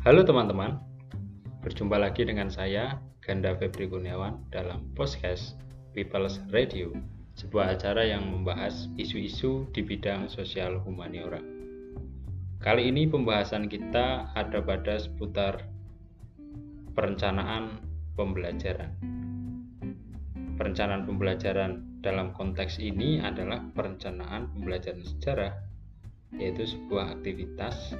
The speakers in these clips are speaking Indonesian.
Halo teman-teman, berjumpa lagi dengan saya Ganda Febri Kurniawan dalam podcast People's Radio, sebuah acara yang membahas isu-isu di bidang sosial humaniora. Kali ini pembahasan kita ada pada seputar perencanaan pembelajaran. Perencanaan pembelajaran dalam konteks ini adalah perencanaan pembelajaran sejarah, yaitu sebuah aktivitas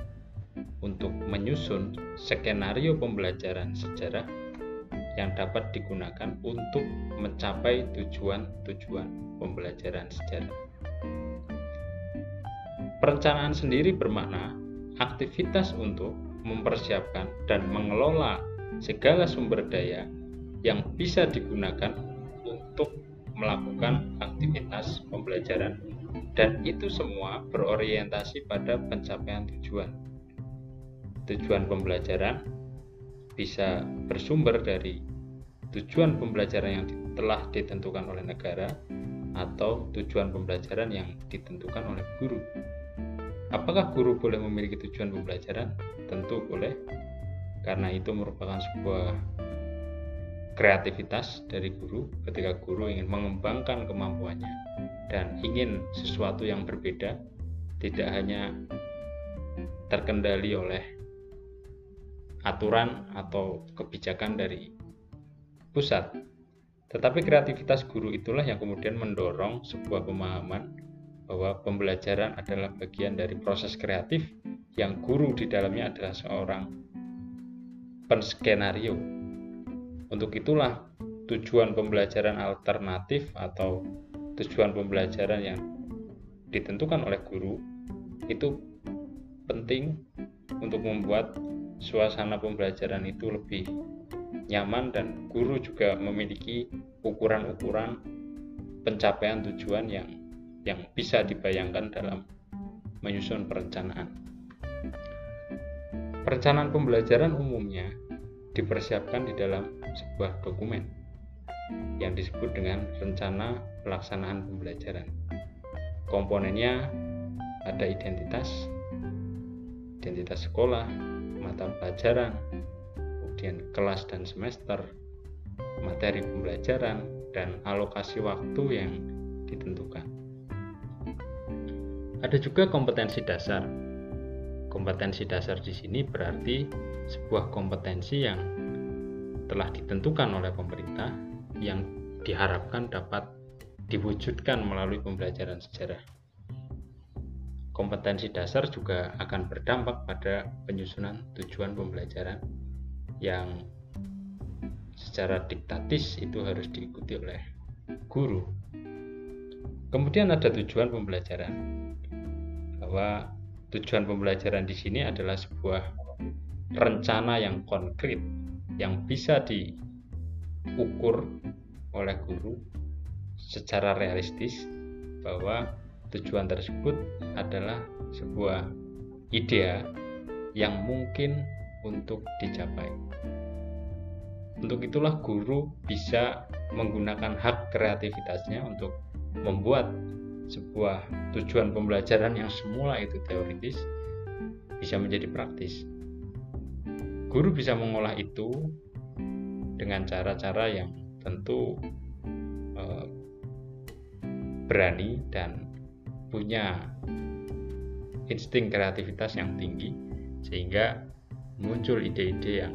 untuk menyusun skenario pembelajaran sejarah yang dapat digunakan untuk mencapai tujuan-tujuan pembelajaran sejarah. Perencanaan sendiri bermakna aktivitas untuk mempersiapkan dan mengelola segala sumber daya yang bisa digunakan untuk melakukan aktivitas pembelajaran dan itu semua berorientasi pada pencapaian tujuan tujuan pembelajaran bisa bersumber dari tujuan pembelajaran yang telah ditentukan oleh negara atau tujuan pembelajaran yang ditentukan oleh guru. Apakah guru boleh memiliki tujuan pembelajaran? Tentu boleh, karena itu merupakan sebuah kreativitas dari guru ketika guru ingin mengembangkan kemampuannya dan ingin sesuatu yang berbeda, tidak hanya terkendali oleh aturan atau kebijakan dari pusat. Tetapi kreativitas guru itulah yang kemudian mendorong sebuah pemahaman bahwa pembelajaran adalah bagian dari proses kreatif yang guru di dalamnya adalah seorang penskenario. Untuk itulah tujuan pembelajaran alternatif atau tujuan pembelajaran yang ditentukan oleh guru itu penting untuk membuat suasana pembelajaran itu lebih nyaman dan guru juga memiliki ukuran-ukuran pencapaian tujuan yang yang bisa dibayangkan dalam menyusun perencanaan. Perencanaan pembelajaran umumnya dipersiapkan di dalam sebuah dokumen yang disebut dengan rencana pelaksanaan pembelajaran. Komponennya ada identitas, identitas sekolah, mata pelajaran, kemudian kelas dan semester, materi pembelajaran, dan alokasi waktu yang ditentukan. Ada juga kompetensi dasar. Kompetensi dasar di sini berarti sebuah kompetensi yang telah ditentukan oleh pemerintah yang diharapkan dapat diwujudkan melalui pembelajaran sejarah kompetensi dasar juga akan berdampak pada penyusunan tujuan pembelajaran yang secara diktatis itu harus diikuti oleh guru. Kemudian ada tujuan pembelajaran. Bahwa tujuan pembelajaran di sini adalah sebuah rencana yang konkret yang bisa diukur oleh guru secara realistis bahwa tujuan tersebut adalah sebuah ide yang mungkin untuk dicapai. Untuk itulah guru bisa menggunakan hak kreativitasnya untuk membuat sebuah tujuan pembelajaran yang semula itu teoritis bisa menjadi praktis. Guru bisa mengolah itu dengan cara-cara yang tentu eh, berani dan punya insting kreativitas yang tinggi sehingga muncul ide-ide yang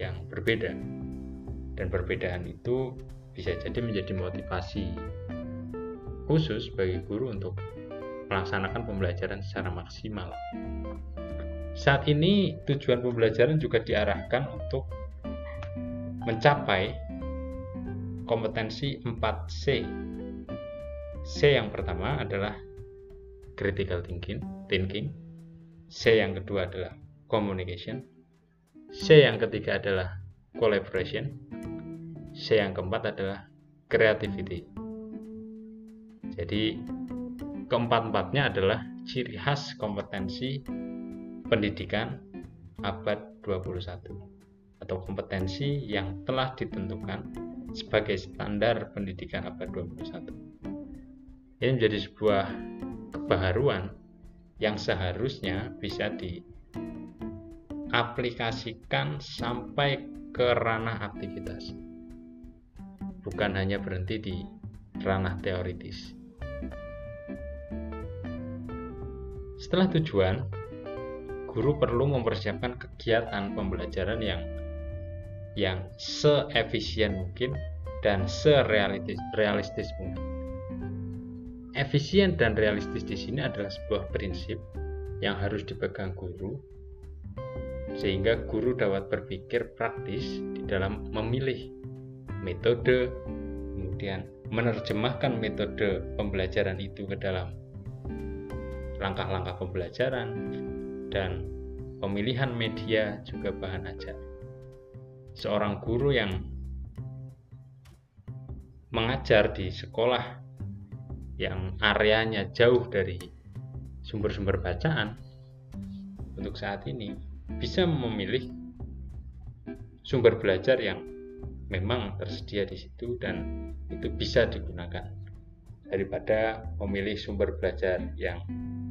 yang berbeda dan perbedaan itu bisa jadi menjadi motivasi khusus bagi guru untuk melaksanakan pembelajaran secara maksimal. Saat ini tujuan pembelajaran juga diarahkan untuk mencapai kompetensi 4C C yang pertama adalah critical thinking, thinking. C yang kedua adalah communication. C yang ketiga adalah collaboration. C yang keempat adalah creativity. Jadi keempat-empatnya adalah ciri khas kompetensi pendidikan abad 21 atau kompetensi yang telah ditentukan sebagai standar pendidikan abad 21 ini menjadi sebuah kebaharuan yang seharusnya bisa aplikasikan sampai ke ranah aktivitas. Bukan hanya berhenti di ranah teoritis. Setelah tujuan, guru perlu mempersiapkan kegiatan pembelajaran yang yang seefisien mungkin dan serealistis realistis mungkin. Efisien dan realistis di sini adalah sebuah prinsip yang harus dipegang guru sehingga guru dapat berpikir praktis di dalam memilih metode kemudian menerjemahkan metode pembelajaran itu ke dalam langkah-langkah pembelajaran dan pemilihan media juga bahan ajar. Seorang guru yang mengajar di sekolah yang areanya jauh dari sumber-sumber bacaan untuk saat ini bisa memilih sumber belajar yang memang tersedia di situ dan itu bisa digunakan daripada memilih sumber belajar yang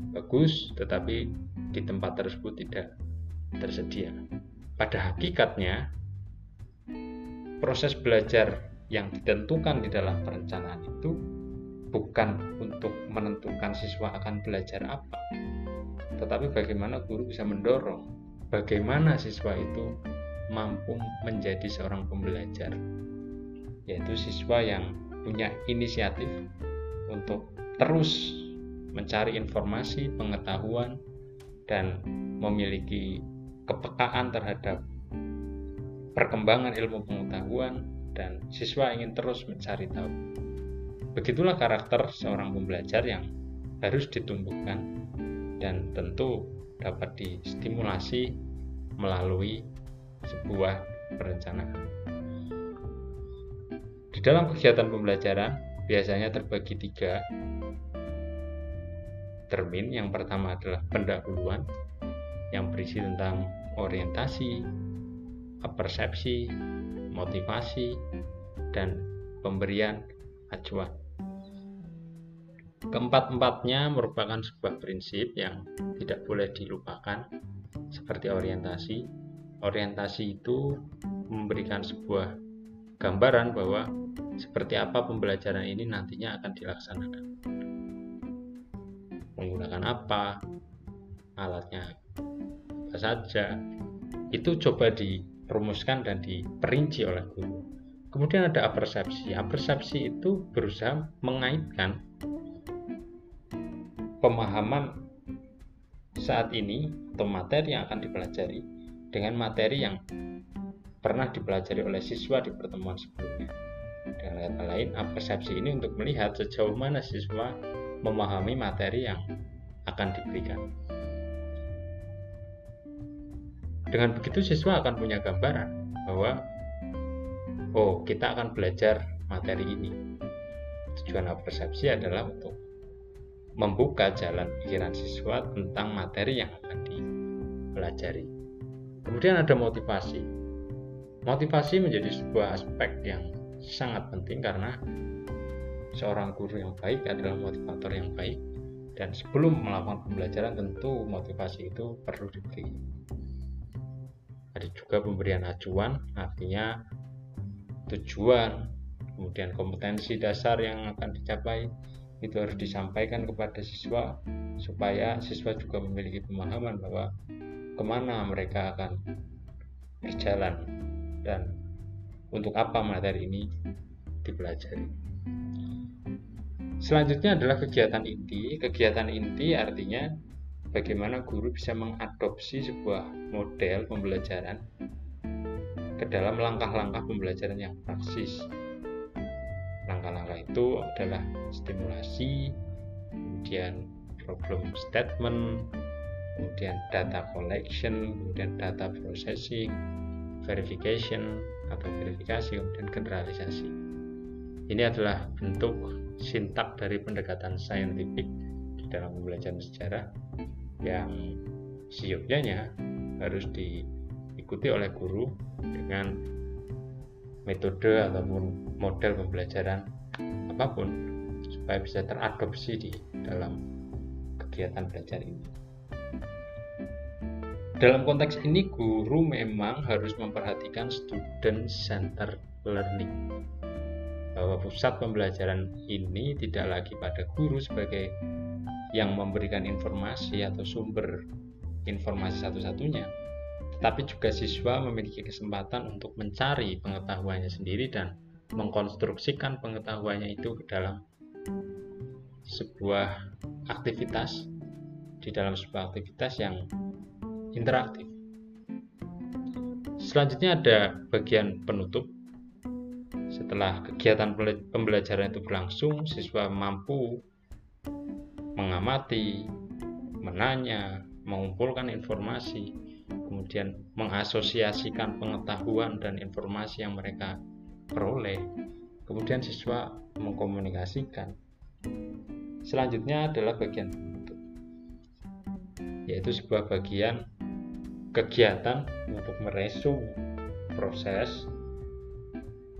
bagus tetapi di tempat tersebut tidak tersedia. Pada hakikatnya proses belajar yang ditentukan di dalam perencanaan itu bukan untuk menentukan siswa akan belajar apa, tetapi bagaimana guru bisa mendorong bagaimana siswa itu mampu menjadi seorang pembelajar, yaitu siswa yang punya inisiatif untuk terus mencari informasi, pengetahuan, dan memiliki kepekaan terhadap perkembangan ilmu pengetahuan dan siswa ingin terus mencari tahu. Begitulah karakter seorang pembelajar yang harus ditumbuhkan dan tentu dapat distimulasi melalui sebuah perencanaan. Di dalam kegiatan pembelajaran biasanya terbagi tiga termin. Yang pertama adalah pendahuluan yang berisi tentang orientasi, persepsi, motivasi, dan pemberian acuan. Keempat-empatnya merupakan sebuah prinsip yang tidak boleh dilupakan, seperti orientasi. Orientasi itu memberikan sebuah gambaran bahwa seperti apa pembelajaran ini nantinya akan dilaksanakan. Menggunakan apa, alatnya apa saja, itu coba dirumuskan dan diperinci oleh guru. Kemudian ada apersepsi. Apersepsi itu berusaha mengaitkan pemahaman saat ini atau materi yang akan dipelajari dengan materi yang pernah dipelajari oleh siswa di pertemuan sebelumnya. Dengan kata lain, persepsi ini untuk melihat sejauh mana siswa memahami materi yang akan diberikan. Dengan begitu siswa akan punya gambaran bahwa oh, kita akan belajar materi ini. Tujuan persepsi adalah untuk membuka jalan pikiran siswa tentang materi yang akan dipelajari. Kemudian ada motivasi. Motivasi menjadi sebuah aspek yang sangat penting karena seorang guru yang baik adalah motivator yang baik dan sebelum melakukan pembelajaran tentu motivasi itu perlu diberi. Ada juga pemberian acuan, artinya tujuan, kemudian kompetensi dasar yang akan dicapai, itu harus disampaikan kepada siswa supaya siswa juga memiliki pemahaman bahwa ke mana mereka akan berjalan dan untuk apa materi ini dipelajari. Selanjutnya adalah kegiatan inti. Kegiatan inti artinya bagaimana guru bisa mengadopsi sebuah model pembelajaran ke dalam langkah-langkah pembelajaran yang praksis. Langkah-langkah itu adalah stimulasi kemudian problem statement kemudian data collection kemudian data processing verification atau verifikasi kemudian generalisasi. Ini adalah bentuk sintak dari pendekatan saintifik di dalam pembelajaran sejarah yang siupnya harus diikuti oleh guru dengan metode ataupun model pembelajaran apa pun supaya bisa teradopsi di dalam kegiatan belajar ini. dalam konteks ini guru memang harus memperhatikan student center learning bahwa pusat pembelajaran ini tidak lagi pada guru sebagai yang memberikan informasi atau sumber informasi satu-satunya tetapi juga siswa memiliki kesempatan untuk mencari pengetahuannya sendiri dan mengkonstruksikan pengetahuannya itu ke dalam sebuah aktivitas di dalam sebuah aktivitas yang interaktif. Selanjutnya ada bagian penutup. Setelah kegiatan pembelajaran itu berlangsung, siswa mampu mengamati, menanya, mengumpulkan informasi, kemudian mengasosiasikan pengetahuan dan informasi yang mereka peroleh. Kemudian siswa mengkomunikasikan. Selanjutnya adalah bagian penutup, yaitu sebuah bagian kegiatan untuk meresum proses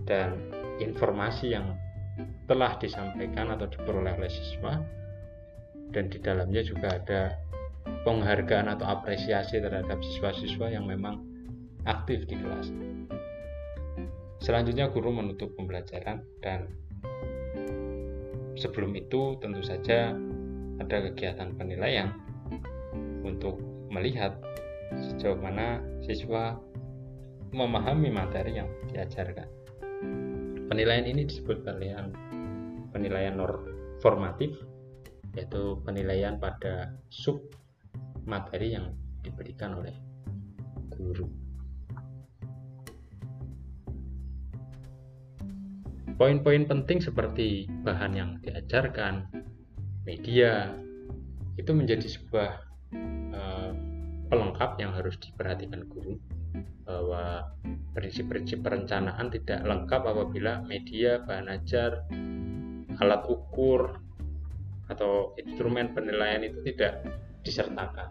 dan informasi yang telah disampaikan atau diperoleh oleh siswa dan di dalamnya juga ada penghargaan atau apresiasi terhadap siswa-siswa yang memang aktif di kelas. Selanjutnya guru menutup pembelajaran dan sebelum itu tentu saja ada kegiatan penilaian untuk melihat sejauh mana siswa memahami materi yang diajarkan. Penilaian ini disebut penilaian penilaian formatif yaitu penilaian pada sub materi yang diberikan oleh guru. Poin-poin penting seperti bahan yang diajarkan, media, itu menjadi sebuah pelengkap yang harus diperhatikan guru bahwa prinsip-prinsip perencanaan tidak lengkap apabila media, bahan ajar, alat ukur, atau instrumen penilaian itu tidak disertakan.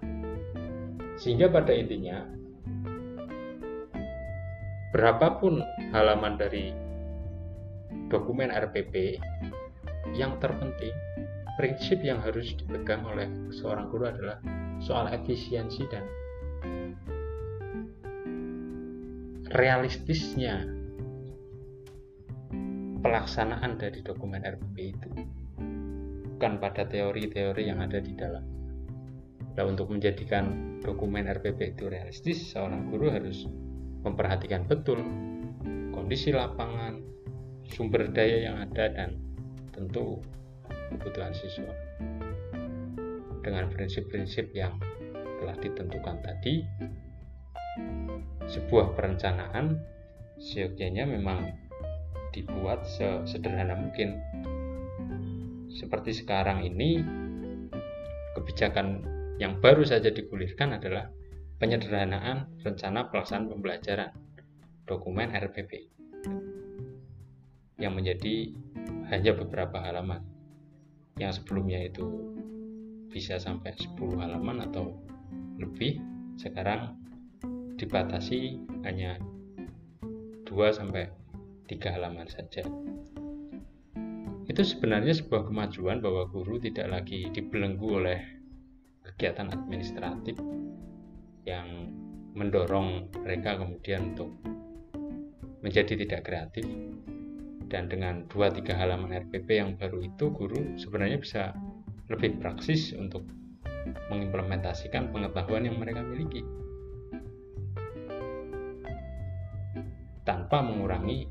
Sehingga pada intinya, berapapun halaman dari dokumen RPP, yang terpenting, prinsip yang harus dipegang oleh seorang guru adalah soal efisiensi dan realistisnya pelaksanaan dari dokumen RPP itu bukan pada teori-teori yang ada di dalam. Nah, untuk menjadikan dokumen RPP itu realistis, seorang guru harus memperhatikan betul kondisi lapangan, sumber daya yang ada, dan tentu kebutuhan siswa. Dengan prinsip-prinsip yang telah ditentukan tadi sebuah perencanaan seyogyanya memang dibuat sesederhana mungkin. Seperti sekarang ini kebijakan yang baru saja digulirkan adalah penyederhanaan rencana pelaksanaan pembelajaran dokumen RPP yang menjadi hanya beberapa halaman. Yang sebelumnya itu bisa sampai 10 halaman atau lebih sekarang dibatasi hanya 2 sampai 3 halaman saja. Itu sebenarnya sebuah kemajuan bahwa guru tidak lagi dibelenggu oleh kegiatan administratif yang mendorong mereka kemudian untuk menjadi tidak kreatif. Dan dengan 2-3 halaman RPP yang baru itu guru sebenarnya bisa lebih praksis untuk mengimplementasikan pengetahuan yang mereka miliki. Tanpa mengurangi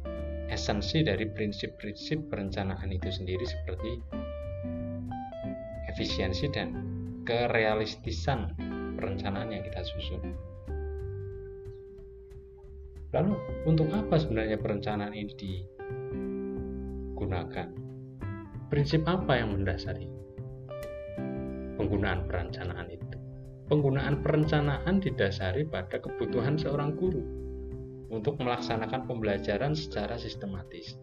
esensi dari prinsip-prinsip perencanaan itu sendiri seperti efisiensi dan kerealistisan perencanaan yang kita susun. Lalu untuk apa sebenarnya perencanaan ini digunakan? Prinsip apa yang mendasari? penggunaan perencanaan itu. Penggunaan perencanaan didasari pada kebutuhan seorang guru untuk melaksanakan pembelajaran secara sistematis.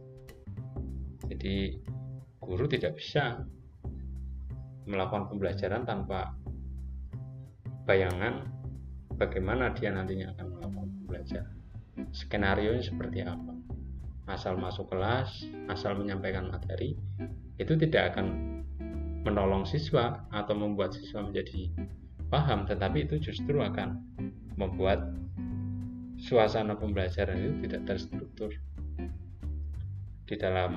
Jadi, guru tidak bisa melakukan pembelajaran tanpa bayangan bagaimana dia nantinya akan melakukan pembelajaran. Skenario seperti apa? Asal masuk kelas, asal menyampaikan materi, itu tidak akan menolong siswa atau membuat siswa menjadi paham, tetapi itu justru akan membuat suasana pembelajaran itu tidak terstruktur di dalam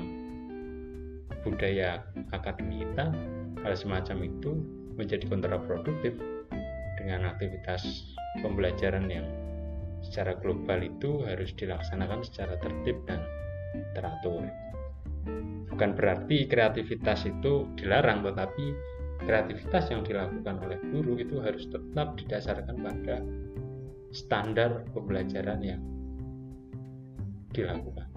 budaya akademik kita hal semacam itu menjadi kontraproduktif dengan aktivitas pembelajaran yang secara global itu harus dilaksanakan secara tertib dan teratur. Bukan berarti kreativitas itu dilarang, tetapi kreativitas yang dilakukan oleh guru itu harus tetap didasarkan pada standar pembelajaran yang dilakukan.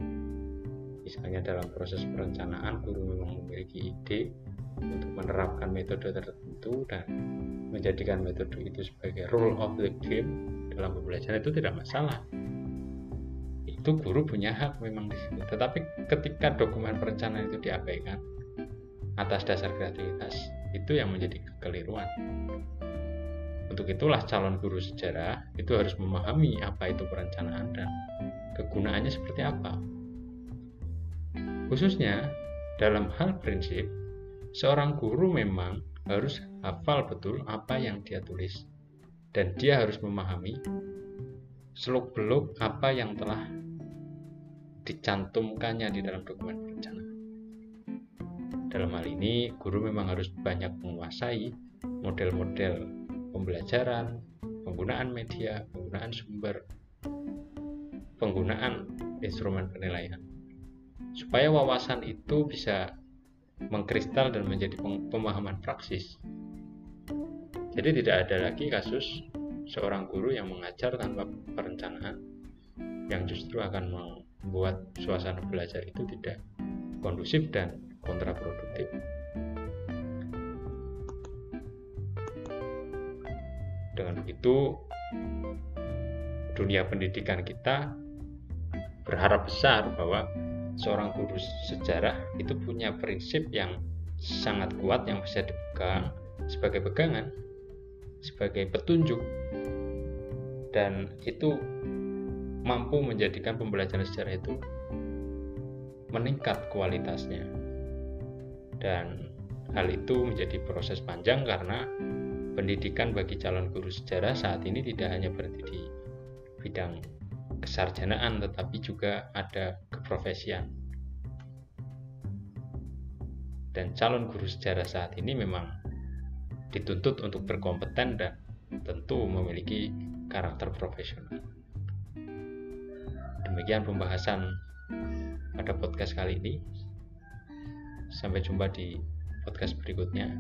Misalnya dalam proses perencanaan, guru memang memiliki ide untuk menerapkan metode tertentu dan menjadikan metode itu sebagai rule of the game dalam pembelajaran itu tidak masalah. Itu guru punya hak memang di situ. Tetapi ketika dokumen perencanaan itu diabaikan atas dasar kreativitas itu yang menjadi kekeliruan. Untuk itulah calon guru sejarah itu harus memahami apa itu perencanaan dan kegunaannya seperti apa. Khususnya dalam hal prinsip seorang guru memang harus hafal betul apa yang dia tulis dan dia harus memahami seluk-beluk apa yang telah dicantumkannya di dalam dokumen perencanaan. Dalam hal ini, guru memang harus banyak menguasai model-model pembelajaran, penggunaan media, penggunaan sumber, penggunaan instrumen penilaian. Supaya wawasan itu bisa mengkristal dan menjadi pemahaman praksis. Jadi tidak ada lagi kasus seorang guru yang mengajar tanpa perencanaan yang justru akan membuat suasana belajar itu tidak kondusif dan kontraproduktif. Dengan begitu, dunia pendidikan kita berharap besar bahwa seorang guru sejarah itu punya prinsip yang sangat kuat yang bisa dipegang sebagai pegangan, sebagai petunjuk, dan itu mampu menjadikan pembelajaran sejarah itu meningkat kualitasnya. Dan hal itu menjadi proses panjang karena pendidikan bagi calon guru sejarah saat ini tidak hanya berhenti di bidang kesarjanaan tetapi juga ada keprofesian. Dan calon guru sejarah saat ini memang dituntut untuk berkompeten dan tentu memiliki karakter profesional. Demikian pembahasan pada podcast kali ini. Sampai jumpa di podcast berikutnya.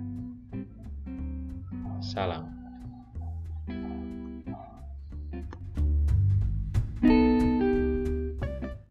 Salam.